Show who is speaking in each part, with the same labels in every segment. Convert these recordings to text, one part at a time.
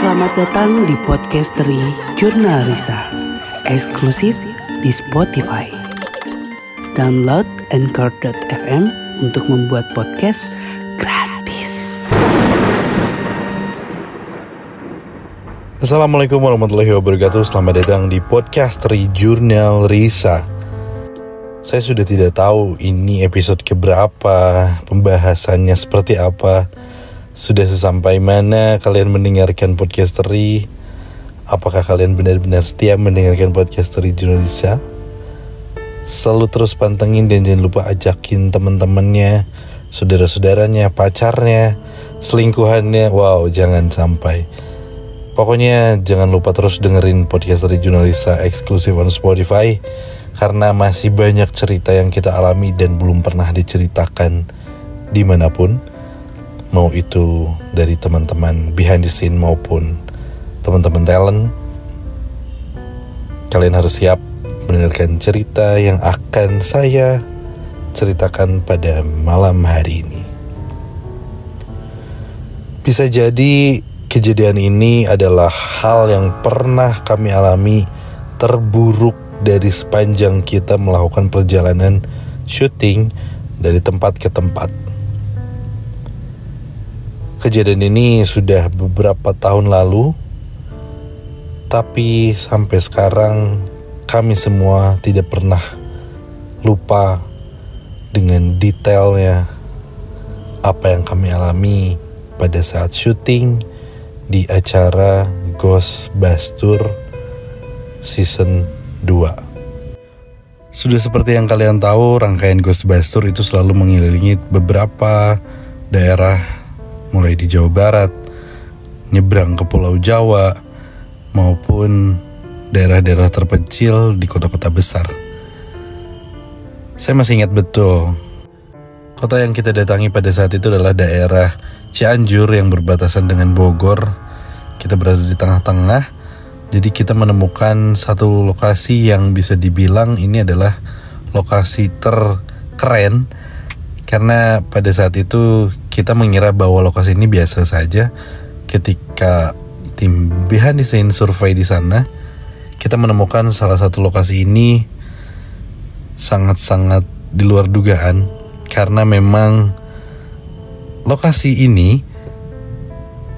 Speaker 1: Selamat datang di podcasteri Jurnal Risa, eksklusif di Spotify. Download Anchor.fm untuk membuat podcast gratis.
Speaker 2: Assalamualaikum warahmatullahi wabarakatuh Selamat datang di podcasteri Jurnal Risa Saya sudah tidak tahu ini episode keberapa Pembahasannya seperti apa Sudah sesampai mana kalian mendengarkan podcasteri Apakah kalian benar-benar setia mendengarkan podcasteri Jurnal Risa Selalu terus pantengin dan jangan lupa ajakin teman-temannya Saudara-saudaranya, pacarnya, selingkuhannya. Wow jangan sampai. Pokoknya jangan lupa terus dengerin podcast dari Jurnalisa eksklusif on Spotify Karena masih banyak cerita yang kita alami dan belum pernah diceritakan di mana pun Mau itu dari teman-teman behind the scene maupun teman-teman talent Kalian harus siap mendengarkan cerita yang akan saya ceritakan pada malam hari ini Bisa jadi Kejadian ini adalah hal yang pernah kami alami terburuk dari sepanjang kita melakukan perjalanan syuting dari tempat ke tempat. Kejadian ini sudah beberapa tahun lalu, tapi sampai sekarang kami semua tidak pernah lupa dengan detailnya apa yang kami alami pada saat syuting di acara Ghostbuster Season 2. Sudah seperti yang kalian tahu, rangkaian Ghostbuster itu selalu mengelilingi beberapa daerah mulai di Jawa Barat, nyebrang ke Pulau Jawa, maupun daerah-daerah terpencil di kota-kota besar. Saya masih ingat betul, kota yang kita datangi pada saat itu adalah daerah Cianjur yang berbatasan dengan Bogor. Kita berada di tengah-tengah. Jadi kita menemukan satu lokasi yang bisa dibilang ini adalah lokasi terkeren karena pada saat itu kita mengira bahwa lokasi ini biasa saja. Ketika tim behind the scene survei di sana, kita menemukan salah satu lokasi ini sangat-sangat di luar dugaan karena memang lokasi ini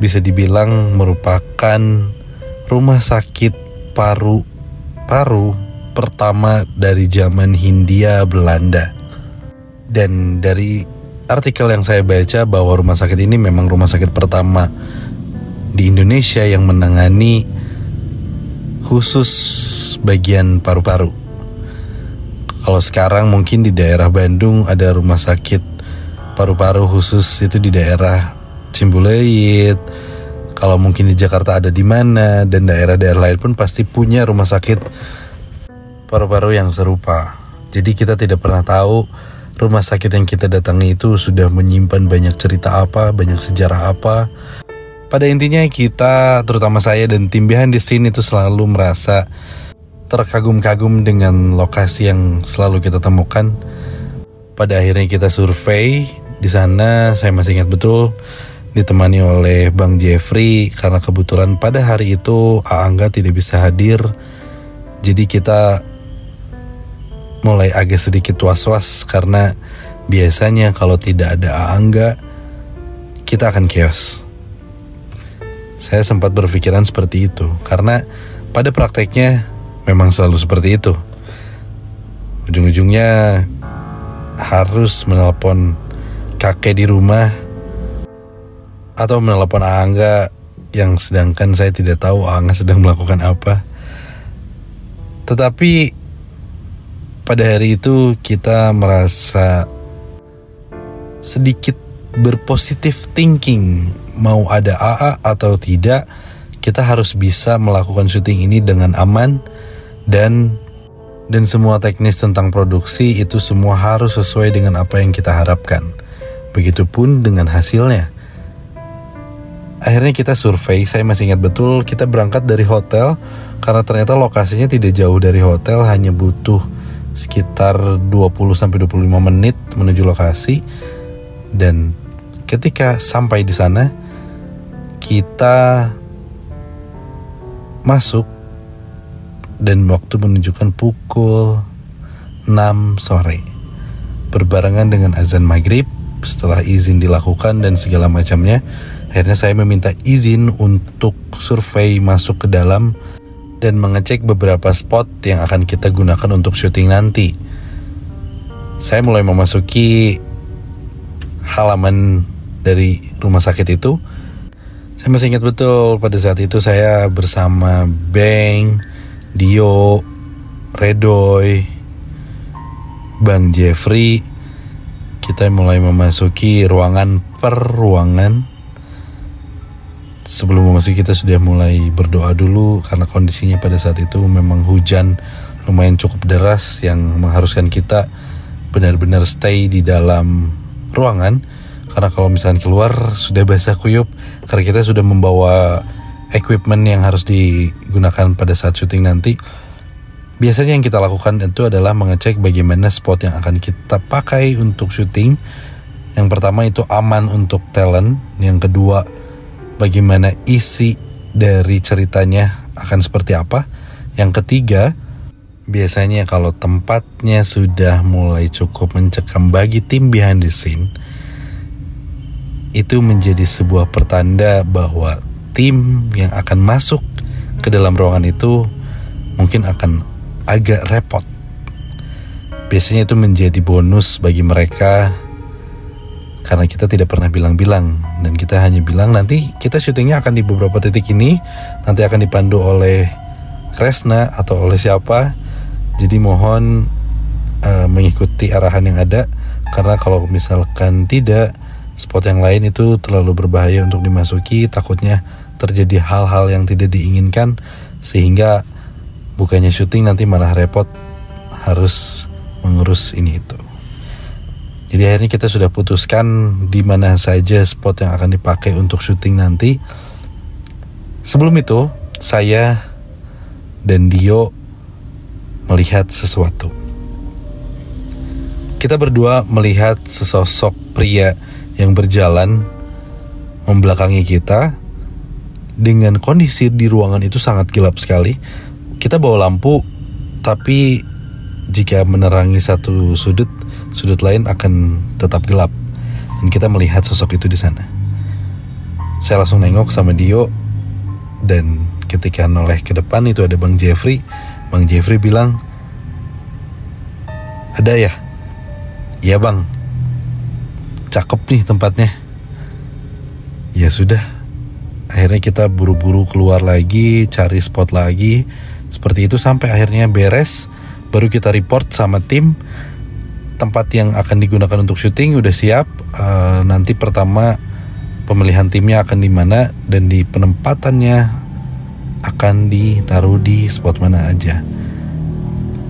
Speaker 2: bisa dibilang merupakan rumah sakit paru-paru pertama dari zaman Hindia Belanda. Dan dari artikel yang saya baca bahwa rumah sakit ini memang rumah sakit pertama di Indonesia yang menangani khusus bagian paru-paru. Kalau sekarang mungkin di daerah Bandung ada rumah sakit paru-paru khusus itu di daerah Cimbuleit. Kalau mungkin di Jakarta ada di mana dan daerah-daerah lain pun pasti punya rumah sakit paru-paru yang serupa. Jadi kita tidak pernah tahu rumah sakit yang kita datangi itu sudah menyimpan banyak cerita apa, banyak sejarah apa. Pada intinya kita, terutama saya dan tim behind the scene itu selalu merasa terkagum-kagum dengan lokasi yang selalu kita temukan. Pada akhirnya kita survei di sana, saya masih ingat betul ditemani oleh Bang Jeffrey karena kebetulan pada hari itu Aangga tidak bisa hadir. Jadi kita mulai agak sedikit was-was karena biasanya kalau tidak ada Aangga kita akan chaos. Saya sempat berpikiran seperti itu karena pada prakteknya memang selalu seperti itu. Ujung-ujungnya harus menelpon kakek di rumah atau menelpon Angga yang sedangkan saya tidak tahu Angga sedang melakukan apa. Tetapi pada hari itu kita merasa sedikit berpositif thinking mau ada AA atau tidak kita harus bisa melakukan syuting ini dengan aman dan dan semua teknis tentang produksi itu semua harus sesuai dengan apa yang kita harapkan. Begitupun dengan hasilnya. Akhirnya kita survei, saya masih ingat betul kita berangkat dari hotel karena ternyata lokasinya tidak jauh dari hotel, hanya butuh sekitar 20 sampai 25 menit menuju lokasi. Dan ketika sampai di sana, kita masuk dan waktu menunjukkan pukul 6 sore berbarengan dengan azan maghrib setelah izin dilakukan dan segala macamnya akhirnya saya meminta izin untuk survei masuk ke dalam dan mengecek beberapa spot yang akan kita gunakan untuk syuting nanti. Saya mulai memasuki halaman dari rumah sakit itu. Saya masih ingat betul pada saat itu saya bersama Bang, Dio, Redoy, Bang Jeffrey. Kita mulai memasuki ruangan per ruangan sebelum memasuki kita sudah mulai berdoa dulu karena kondisinya pada saat itu memang hujan lumayan cukup deras yang mengharuskan kita benar-benar stay di dalam ruangan karena kalau misalnya keluar sudah basah kuyup karena kita sudah membawa equipment yang harus digunakan pada saat syuting nanti Biasanya yang kita lakukan itu adalah mengecek bagaimana spot yang akan kita pakai untuk syuting. Yang pertama itu aman untuk talent, yang kedua bagaimana isi dari ceritanya akan seperti apa. Yang ketiga, biasanya kalau tempatnya sudah mulai cukup mencekam bagi tim behind the scene, itu menjadi sebuah pertanda bahwa tim yang akan masuk ke dalam ruangan itu mungkin akan agak repot. Biasanya itu menjadi bonus bagi mereka karena kita tidak pernah bilang-bilang. Dan kita hanya bilang nanti kita syutingnya akan di beberapa titik ini nanti akan dipandu oleh Kresna atau oleh siapa. Jadi mohon uh, mengikuti arahan yang ada. Karena kalau misalkan tidak spot yang lain itu terlalu berbahaya untuk dimasuki. Takutnya terjadi hal-hal yang tidak diinginkan. Sehingga bukannya syuting nanti malah repot harus mengurus ini itu. Jadi akhirnya kita sudah putuskan di mana saja spot yang akan dipakai untuk syuting nanti. Sebelum itu, saya dan Dio melihat sesuatu. Kita berdua melihat sesosok pria yang berjalan membelakangi kita dengan kondisi di ruangan itu sangat gelap sekali kita bawa lampu tapi jika menerangi satu sudut sudut lain akan tetap gelap. Dan kita melihat sosok itu di sana. Saya langsung nengok sama Dio. Dan ketika noleh ke depan itu ada Bang Jeffrey. Bang Jeffrey bilang ada ya? Iya bang. Cakep nih tempatnya. Ya sudah. Akhirnya kita buru-buru keluar lagi cari spot lagi. Seperti itu sampai akhirnya beres, baru kita report sama tim tempat yang akan digunakan untuk syuting udah siap. Uh, nanti pertama pemilihan timnya akan di mana dan di penempatannya akan ditaruh di spot mana aja.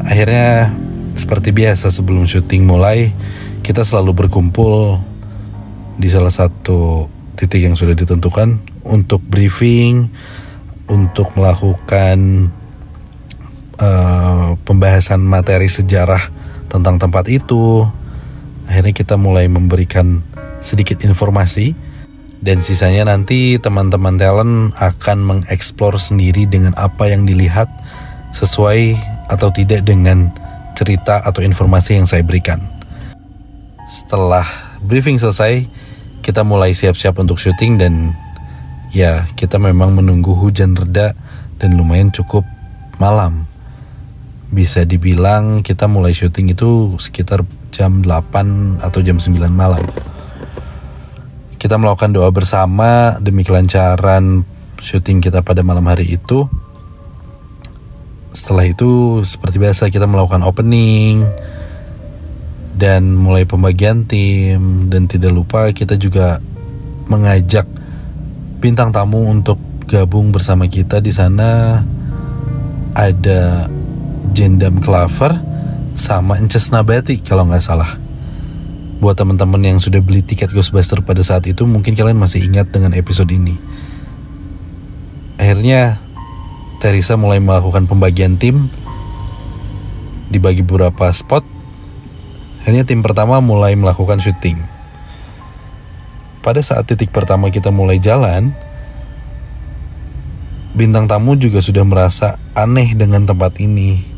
Speaker 2: Akhirnya seperti biasa sebelum syuting mulai kita selalu berkumpul di salah satu titik yang sudah ditentukan untuk briefing, untuk melakukan uh, pembahasan materi sejarah tentang tempat itu. Akhirnya kita mulai memberikan sedikit informasi dan sisanya nanti teman-teman talent akan mengeksplor sendiri dengan apa yang dilihat sesuai atau tidak dengan cerita atau informasi yang saya berikan. Setelah briefing selesai, kita mulai siap-siap untuk syuting dan ya kita memang menunggu hujan reda dan lumayan cukup malam bisa dibilang kita mulai syuting itu sekitar jam 8 atau jam 9 malam. Kita melakukan doa bersama demi kelancaran syuting kita pada malam hari itu. Setelah itu seperti biasa kita melakukan opening dan mulai pembagian tim dan tidak lupa kita juga mengajak bintang tamu untuk gabung bersama kita di sana ada Jendam Clover sama Ences Nabati kalau nggak salah. Buat teman-teman yang sudah beli tiket Ghostbuster pada saat itu mungkin kalian masih ingat dengan episode ini. Akhirnya Teresa mulai melakukan pembagian tim dibagi beberapa spot. Akhirnya tim pertama mulai melakukan syuting. Pada saat titik pertama kita mulai jalan, bintang tamu juga sudah merasa aneh dengan tempat ini.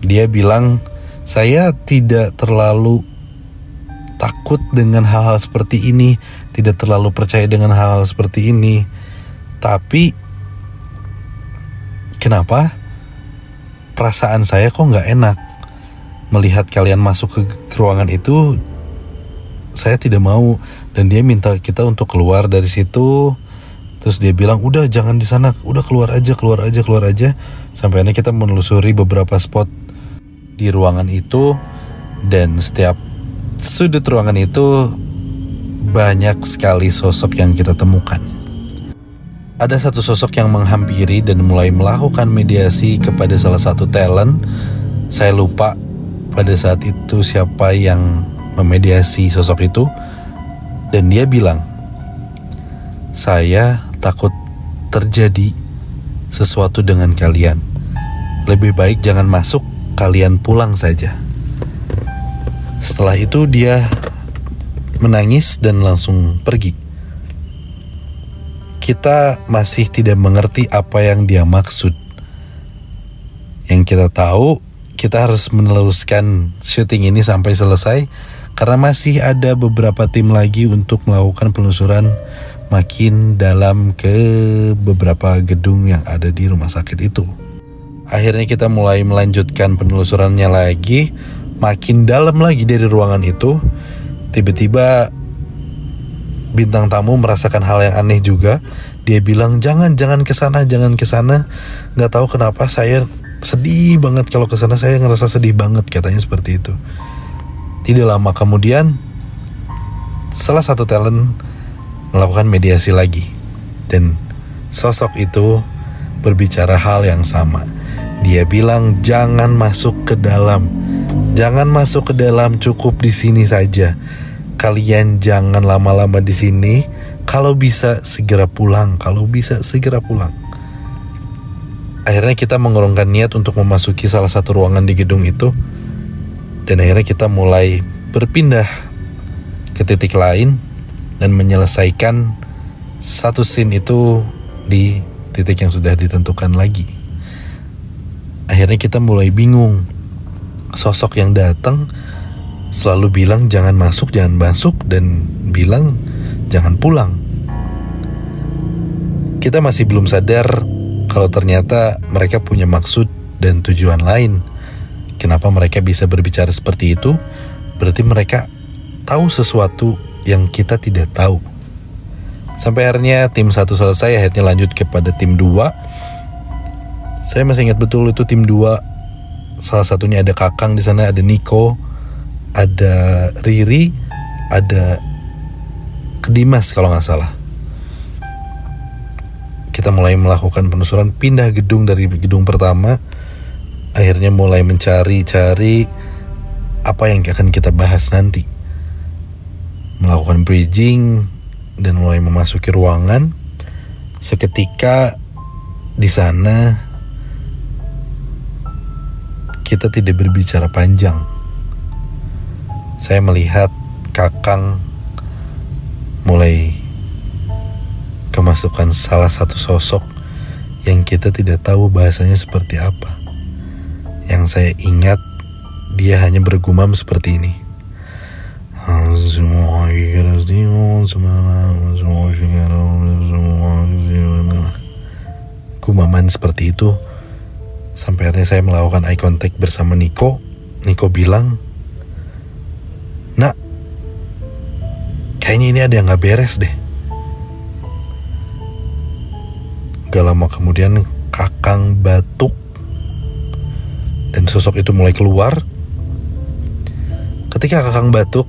Speaker 2: Dia bilang, "Saya tidak terlalu takut dengan hal-hal seperti ini, tidak terlalu percaya dengan hal-hal seperti ini. Tapi kenapa perasaan saya kok nggak enak melihat kalian masuk ke, ruangan itu? Saya tidak mau dan dia minta kita untuk keluar dari situ. Terus dia bilang udah jangan di sana, udah keluar aja, keluar aja, keluar aja. Sampai akhirnya kita menelusuri beberapa spot di ruangan itu dan setiap sudut ruangan itu banyak sekali sosok yang kita temukan. Ada satu sosok yang menghampiri dan mulai melakukan mediasi kepada salah satu talent. Saya lupa pada saat itu siapa yang memediasi sosok itu. Dan dia bilang, saya takut terjadi sesuatu dengan kalian. Lebih baik jangan masuk, kalian pulang saja. Setelah itu dia menangis dan langsung pergi. Kita masih tidak mengerti apa yang dia maksud. Yang kita tahu, kita harus meneruskan syuting ini sampai selesai karena masih ada beberapa tim lagi untuk melakukan penelusuran makin dalam ke beberapa gedung yang ada di rumah sakit itu. Akhirnya kita mulai melanjutkan penelusurannya lagi makin dalam lagi dari ruangan itu, tiba-tiba bintang tamu merasakan hal yang aneh juga. Dia bilang jangan jangan ke sana jangan ke sana. Nggak tahu kenapa saya sedih banget kalau ke sana saya ngerasa sedih banget katanya seperti itu. Tidak lama kemudian salah satu talent melakukan mediasi lagi dan sosok itu berbicara hal yang sama. Dia bilang jangan masuk ke dalam Jangan masuk ke dalam, cukup di sini saja. Kalian jangan lama-lama di sini. Kalau bisa segera pulang, kalau bisa segera pulang. Akhirnya kita mengurungkan niat untuk memasuki salah satu ruangan di gedung itu. Dan akhirnya kita mulai berpindah ke titik lain dan menyelesaikan satu scene itu di titik yang sudah ditentukan lagi. Akhirnya kita mulai bingung sosok yang datang selalu bilang jangan masuk, jangan masuk dan bilang jangan pulang. Kita masih belum sadar kalau ternyata mereka punya maksud dan tujuan lain. Kenapa mereka bisa berbicara seperti itu? Berarti mereka tahu sesuatu yang kita tidak tahu. Sampai akhirnya tim satu selesai, akhirnya lanjut kepada tim dua. Saya masih ingat betul itu tim dua salah satunya ada Kakang di sana, ada Niko, ada Riri, ada Kedimas kalau nggak salah. Kita mulai melakukan penelusuran pindah gedung dari gedung pertama, akhirnya mulai mencari-cari apa yang akan kita bahas nanti. Melakukan bridging dan mulai memasuki ruangan. Seketika di sana kita tidak berbicara panjang. Saya melihat Kakang mulai kemasukan salah satu sosok yang kita tidak tahu bahasanya seperti apa. Yang saya ingat dia hanya bergumam seperti ini. Gumaman seperti itu Sampai akhirnya saya melakukan eye contact bersama Niko. Niko bilang, Nak, kayaknya ini ada yang gak beres deh. Gak lama kemudian kakang batuk dan sosok itu mulai keluar. Ketika kakang batuk,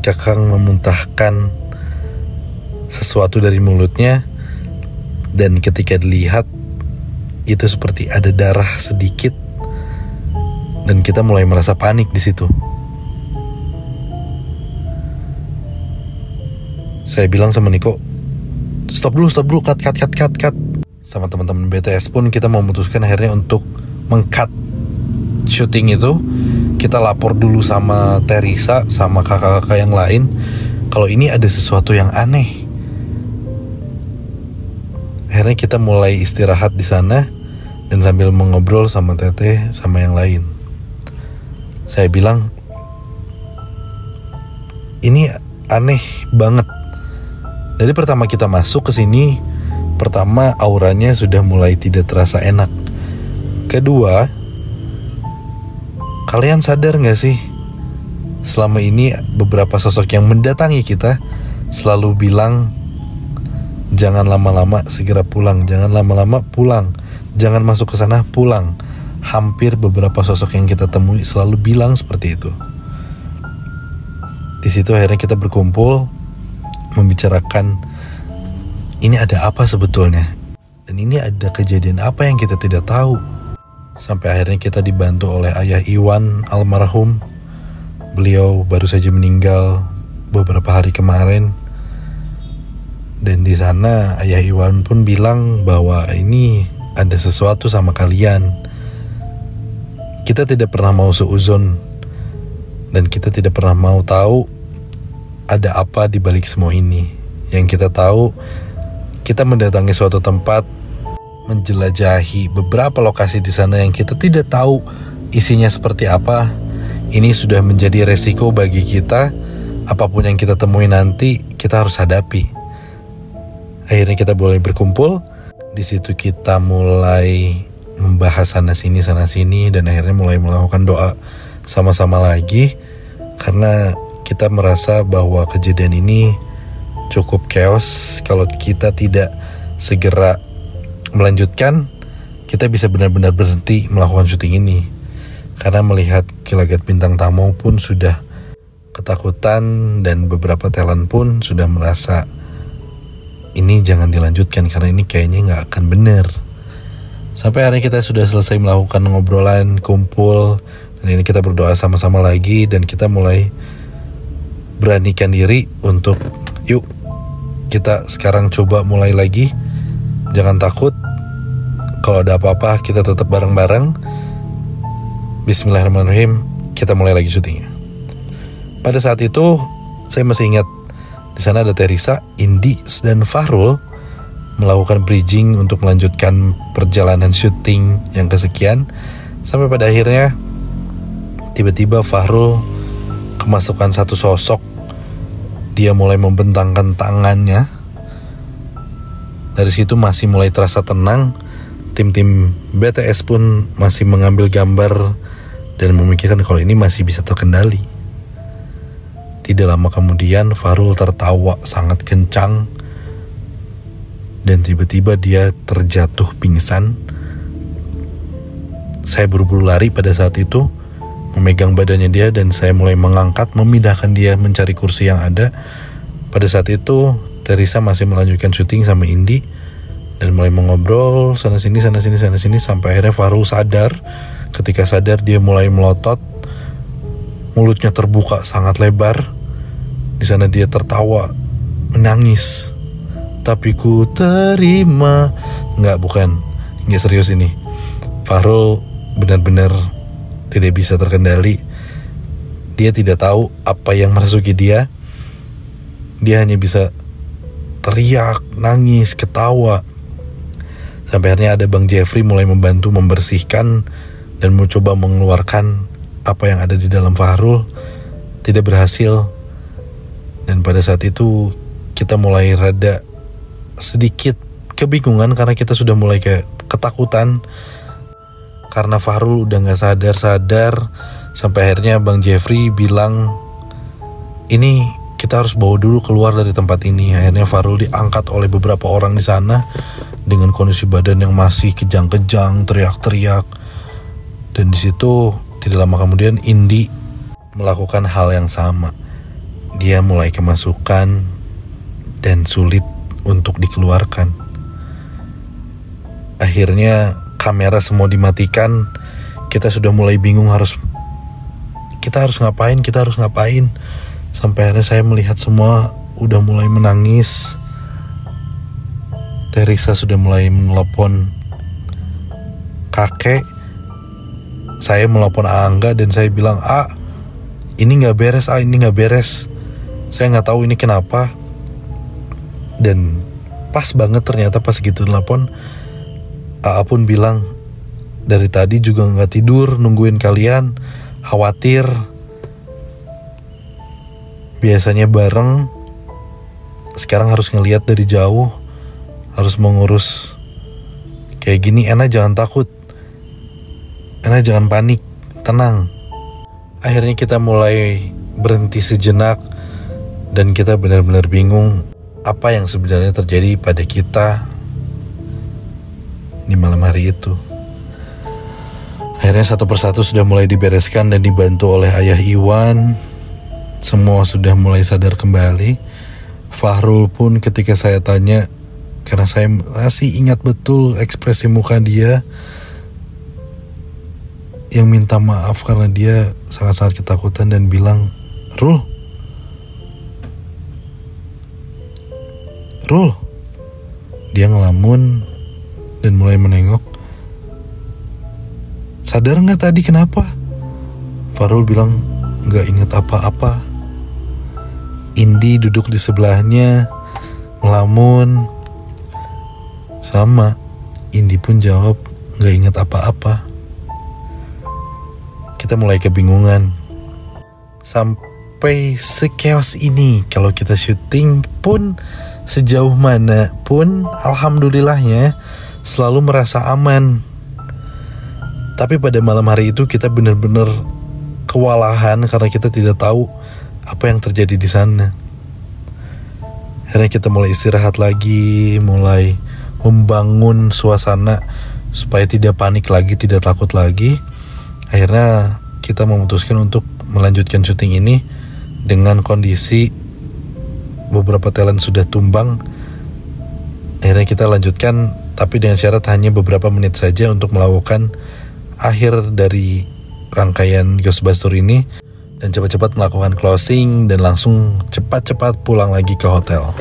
Speaker 2: kakang memuntahkan sesuatu dari mulutnya dan ketika dilihat itu seperti ada darah sedikit dan kita mulai merasa panik di situ. Saya bilang sama Niko, stop dulu, stop dulu, cut, cut, cut, cut, cut. Sama teman-teman BTS pun kita memutuskan akhirnya untuk mengcut syuting itu. Kita lapor dulu sama Teresa, sama kakak-kakak yang lain. Kalau ini ada sesuatu yang aneh. akhirnya kita mulai istirahat di sana dan sambil mengobrol sama teteh sama yang lain. Saya bilang ini aneh banget. Dari pertama kita masuk ke sini pertama auranya sudah mulai tidak terasa enak. Kedua kalian sadar gak sih? Selama ini beberapa sosok yang mendatangi kita selalu bilang jangan lama-lama segera pulang, jangan lama-lama pulang, jangan masuk ke sana pulang. Hampir beberapa sosok yang kita temui selalu bilang seperti itu. Di situ akhirnya kita berkumpul membicarakan ini ada apa sebetulnya dan ini ada kejadian apa yang kita tidak tahu. Sampai akhirnya kita dibantu oleh ayah Iwan almarhum Beliau baru saja meninggal beberapa hari kemarin. Dan di sana ayah Iwan pun bilang bahwa ini ada sesuatu sama kalian. Kita tidak pernah mau seuzon dan kita tidak pernah mau tahu ada apa di balik semua ini. Yang kita tahu, kita mendatangi suatu tempat menjelajahi beberapa lokasi di sana yang kita tidak tahu isinya seperti apa ini sudah menjadi resiko bagi kita. Apa pun yang kita temui nanti, kita harus hadapi. Akhirnya kita boleh berkumpul. Di situ kita mulai membahas sana sini sana sini dan akhirnya mulai melakukan doa sama-sama lagi. Karena kita merasa bahwa kejadian ini cukup chaos. Kalau kita tidak segera melanjutkan kita bisa benar-benar berhenti melakukan syuting ini. Karena melihat Kilagat Bintang Tamu pun sudah ketakutan dan beberapa talent pun sudah merasa ini jangan dilanjutkan karena ini kayaknya nggak akan bener. Sampai hari kita sudah selesai melakukan ngobrolan, kumpul, dan ini kita berdoa sama-sama lagi dan kita mulai beranikan diri untuk yuk kita sekarang coba mulai lagi. Jangan takut. Kalau ada apa-apa kita tetap bareng-bareng Bismillahirrahmanirrahim, kita mulai lagi syutingnya. Pada saat itu, saya masih ingat di sana ada Teresa, Indi, dan Fahrul melakukan bridging untuk melanjutkan perjalanan syuting yang kesekian. Sampai pada akhirnya tiba-tiba Fahrul kemasukan satu sosok. Dia mulai membentangkan tangannya. Dari situ masih mulai terasa tenang. Tim-tim BTS pun masih mengambil gambar dan memikirkan kalau ini masih bisa terkendali. Tidak lama kemudian Farul tertawa sangat kencang dan tiba-tiba dia terjatuh pingsan. Saya buru-buru lari pada saat itu, memegang badannya dia dan saya mulai mengangkat, memindahkan dia mencari kursi yang ada. Pada saat itu, Teresa masih melanjutkan syuting sama Indi dan mulai mengobrol sana sini sana sini sana sini sampai akhirnya Farul sadar ketika sadar dia mulai melotot mulutnya terbuka sangat lebar di sana dia tertawa menangis. Tapi ku terima. Nggak bukan. Nggak serius ini. Farul benar-benar tidak bisa terkendali. Dia tidak tahu apa yang merasuki dia. Dia hanya bisa teriak nangis ketawa. Sampai akhirnya ada Bang Jeffrey mulai membantu membersihkan dan mencoba mengeluarkan apa yang ada di dalam Fahrul. Tidak berhasil. Dan pada saat itu kita mulai rada sedikit kebingungan karena kita sudah mulai kayak ketakutan karena Fahrul udah nggak sadar-sadar sampai akhirnya Bang Jeffrey bilang ini kita harus bawa dulu keluar dari tempat ini akhirnya Farul diangkat oleh beberapa orang di sana dengan kondisi badan yang masih kejang-kejang, teriak-teriak. Dan di situ tidak lama kemudian Indi melakukan hal yang sama. Dia mulai kemasukan dan sulit untuk dikeluarkan. Akhirnya kamera semua dimatikan. Kita sudah mulai bingung harus kita harus ngapain, kita harus ngapain. Sampai akhirnya saya melihat semua udah mulai menangis Teresa sudah mulai menelpon kakek. Saya melapor Angga dan saya bilang, "Ah, ini nggak beres, ah ini nggak beres. Saya nggak tahu ini kenapa." Dan pas banget ternyata pas gitu telepon AA pun bilang dari tadi juga nggak tidur nungguin kalian khawatir. Biasanya bareng. Sekarang harus ngelihat dari jauh harus mengurus. Kayak gini enak jangan takut. Enak jangan panik tenang. Akhirnya kita mulai berhenti sejenak dan kita benar-benar bingung apa yang sebenarnya terjadi pada kita di malam hari itu. Akhirnya satu persatu sudah mulai dibereskan dan dibantu oleh ayah Iwan. Semua sudah mulai sadar kembali. Fahrul pun ketika saya tanya, karena saya masih ingat betul ekspresi muka dia yang minta maaf karena dia sangat-sangat ketakutan dan bilang, Rul, Rul. Dia ngelamun dan mulai menengok. Sadar nggak tadi kenapa? Farul bilang nggak inget apa-apa. Indi duduk di sebelahnya, ngelamun. Sama, Indi pun jawab nggak inget apa-apa. Kita mulai kebingungan. Sampai sekeos ini kalau kita syuting pun sejauh mana pun alhamdulillahnya selalu merasa aman. Tapi pada malam hari itu kita benar-benar kewalahan karena kita tidak tahu apa yang terjadi di sana. Akhirnya kita mulai istirahat lagi, mulai membangun suasana supaya tidak panik lagi, tidak takut lagi. Akhirnya kita memutuskan untuk melanjutkan syuting ini dengan kondisi beberapa talent sudah tumbang akhirnya kita lanjutkan tapi dengan syarat hanya beberapa menit saja untuk melakukan akhir dari rangkaian Ghostbuster ini dan cepat-cepat melakukan closing dan langsung cepat-cepat pulang lagi ke hotel.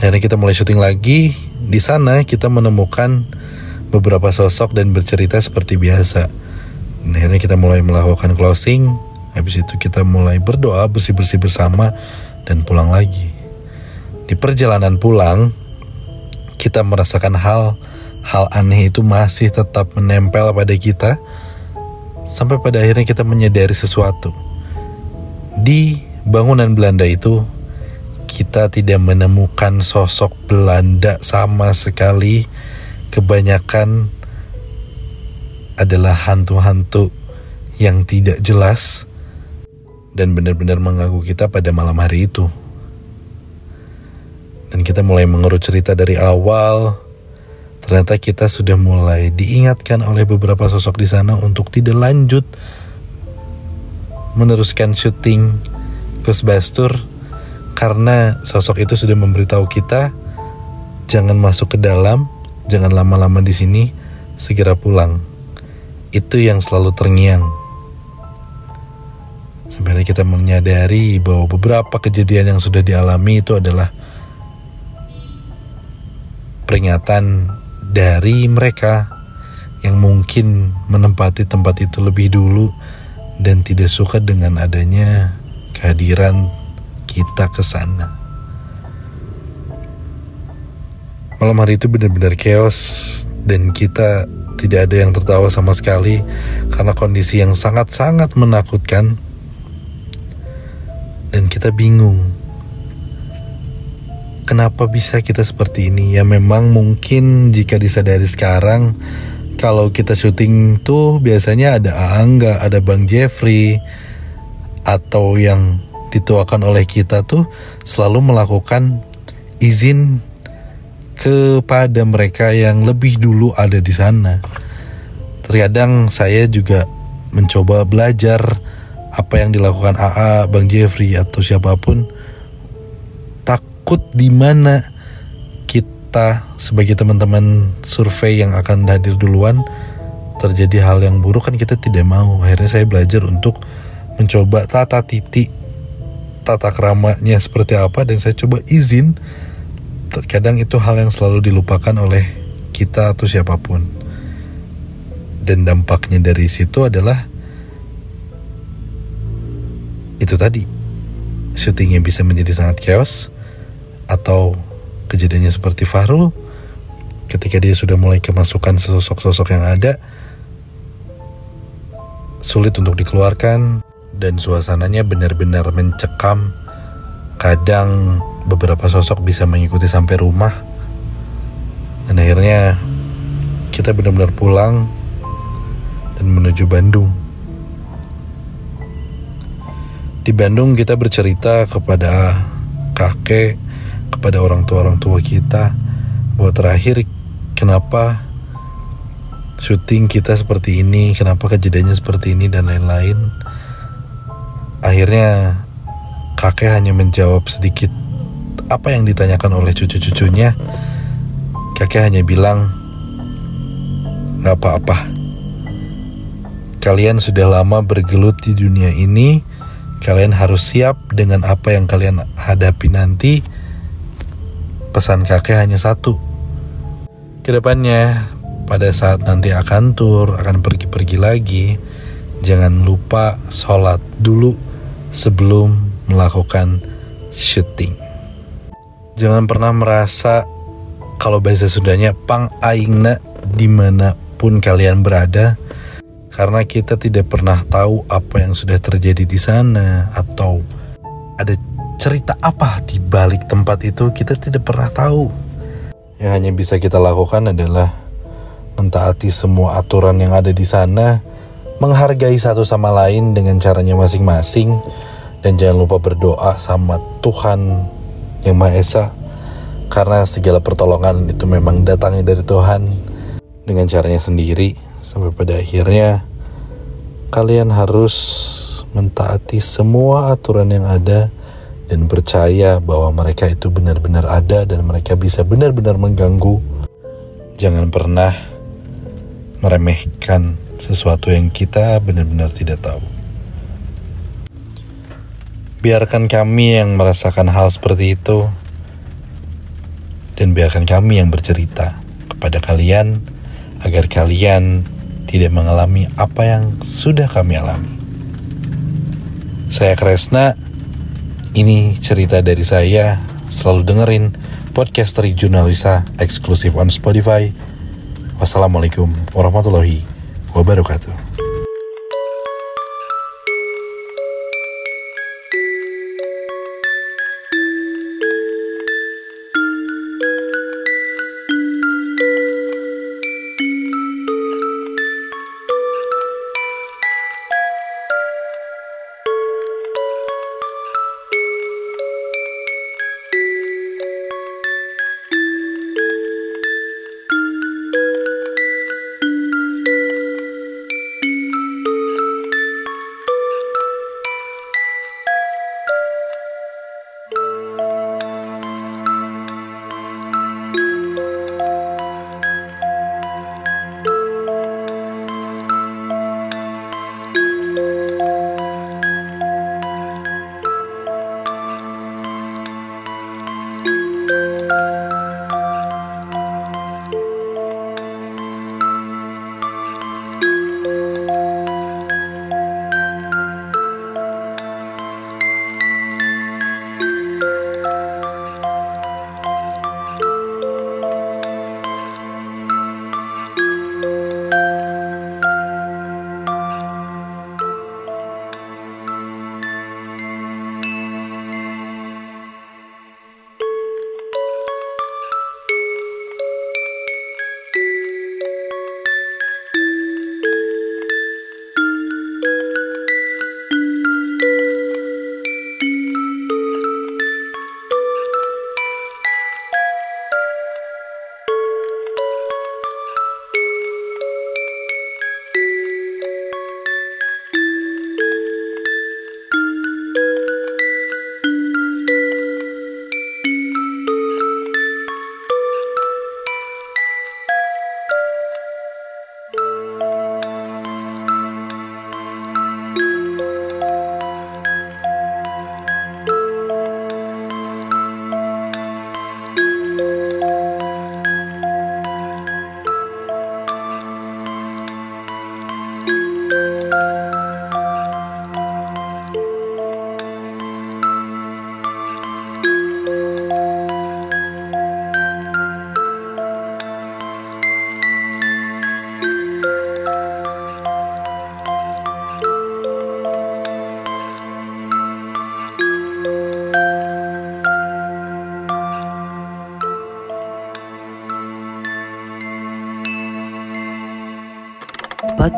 Speaker 2: Akhirnya kita mulai syuting lagi. Di sana kita menemukan beberapa sosok dan bercerita seperti biasa. Dan akhirnya kita mulai melakukan closing. Habis itu kita mulai berdoa bersih-bersih bersama dan pulang lagi. Di perjalanan pulang, kita merasakan hal hal aneh itu masih tetap menempel pada kita sampai pada akhirnya kita menyadari sesuatu. Di bangunan Belanda itu kita tidak menemukan sosok Belanda sama sekali. Kebanyakan adalah hantu-hantu yang tidak jelas dan benar-benar mengganggu kita pada malam hari itu. Dan kita mulai mengurut cerita dari awal. Ternyata kita sudah mulai diingatkan oleh beberapa sosok di sana untuk tidak lanjut meneruskan syuting Ghostbuster karena sosok itu sudah memberitahu kita jangan masuk ke dalam, jangan lama-lama di sini, segera pulang. Itu yang selalu terngiang. Sampai kita menyadari bahwa beberapa kejadian yang sudah dialami itu adalah peringatan dari mereka yang mungkin menempati tempat itu lebih dulu dan tidak suka dengan adanya kehadiran kita ke sana. Malam hari itu benar-benar chaos dan kita tidak ada yang tertawa sama sekali karena kondisi yang sangat-sangat menakutkan dan kita bingung kenapa bisa kita seperti ini ya memang mungkin jika disadari sekarang kalau kita syuting tuh biasanya ada Aangga, ada Bang Jeffrey atau yang dituakan oleh kita tuh selalu melakukan izin kepada mereka yang lebih dulu ada di sana. Terkadang saya juga mencoba belajar apa yang dilakukan AA, Bang Jeffrey atau siapa pun takut di mana kita sebagai teman-teman survei yang akan hadir duluan terjadi hal yang buruk kan kita tidak mau. Akhirnya saya belajar untuk mencoba tata titik tata keramanya seperti apa dan saya coba izin. Terkadang itu hal yang selalu dilupakan oleh kita atau siapa pun. Dan dampaknya dari situ adalah itu tadi. Syutingnya bisa menjadi sangat chaos atau kejadiannya seperti Farul ketika dia sudah mulai kemasukan sosok-sosok yang ada sulit untuk dikeluarkan dan suasananya benar-benar mencekam. Kadang beberapa sosok bisa mengikuti sampai rumah. Dan akhirnya kita benar-benar pulang dan menuju Bandung di Bandung kita bercerita kepada kakek kepada orang tua orang tua kita bahwa terakhir kenapa syuting kita seperti ini, kenapa kejadiannya seperti ini dan lain-lain. Akhirnya kakek hanya menjawab sedikit apa yang ditanyakan oleh cucu-cucunya. Kakek hanya bilang, gak apa-apa. Kalian sudah lama bergelut di dunia ini, kalian harus siap dengan apa yang kalian hadapi nanti. Pesan kakek hanya satu, Ke depannya, pada saat nanti akan tur, akan pergi-pergi lagi, jangan lupa sholat dulu sebelum melakukan syuting. Jangan pernah merasa kalau bahasa Sundanya pang aingna di mana pun kalian berada, karena kita tidak pernah tahu apa yang sudah terjadi di sana atau ada cerita apa di balik tempat itu kita tidak pernah tahu. Yang hanya bisa kita lakukan adalah mentaati semua aturan yang ada di sana, menghargai satu sama lain dengan caranya masing-masing, dan jangan lupa berdoa sama Tuhan Yang Maha Esa, karena segala pertolongan itu memang datangnya dari Tuhan dengan caranya sendiri, sampai pada akhirnya kalian harus mentaati semua aturan yang ada dan percaya bahwa mereka itu benar-benar ada dan mereka bisa benar-benar mengganggu. Jangan pernah meremehkan sesuatu yang kita benar-benar tidak tahu. Biarkan kami yang merasakan hal seperti itu dan biarkan kami yang bercerita kepada kalian agar kalian tidak mengalami apa yang sudah kami alami. Saya Kresna ini cerita dari saya. Selalu dengerin podcast dari Jurnalisa eksklusif on Spotify. Wassalamualaikum warahmatullahi wabarakatuh.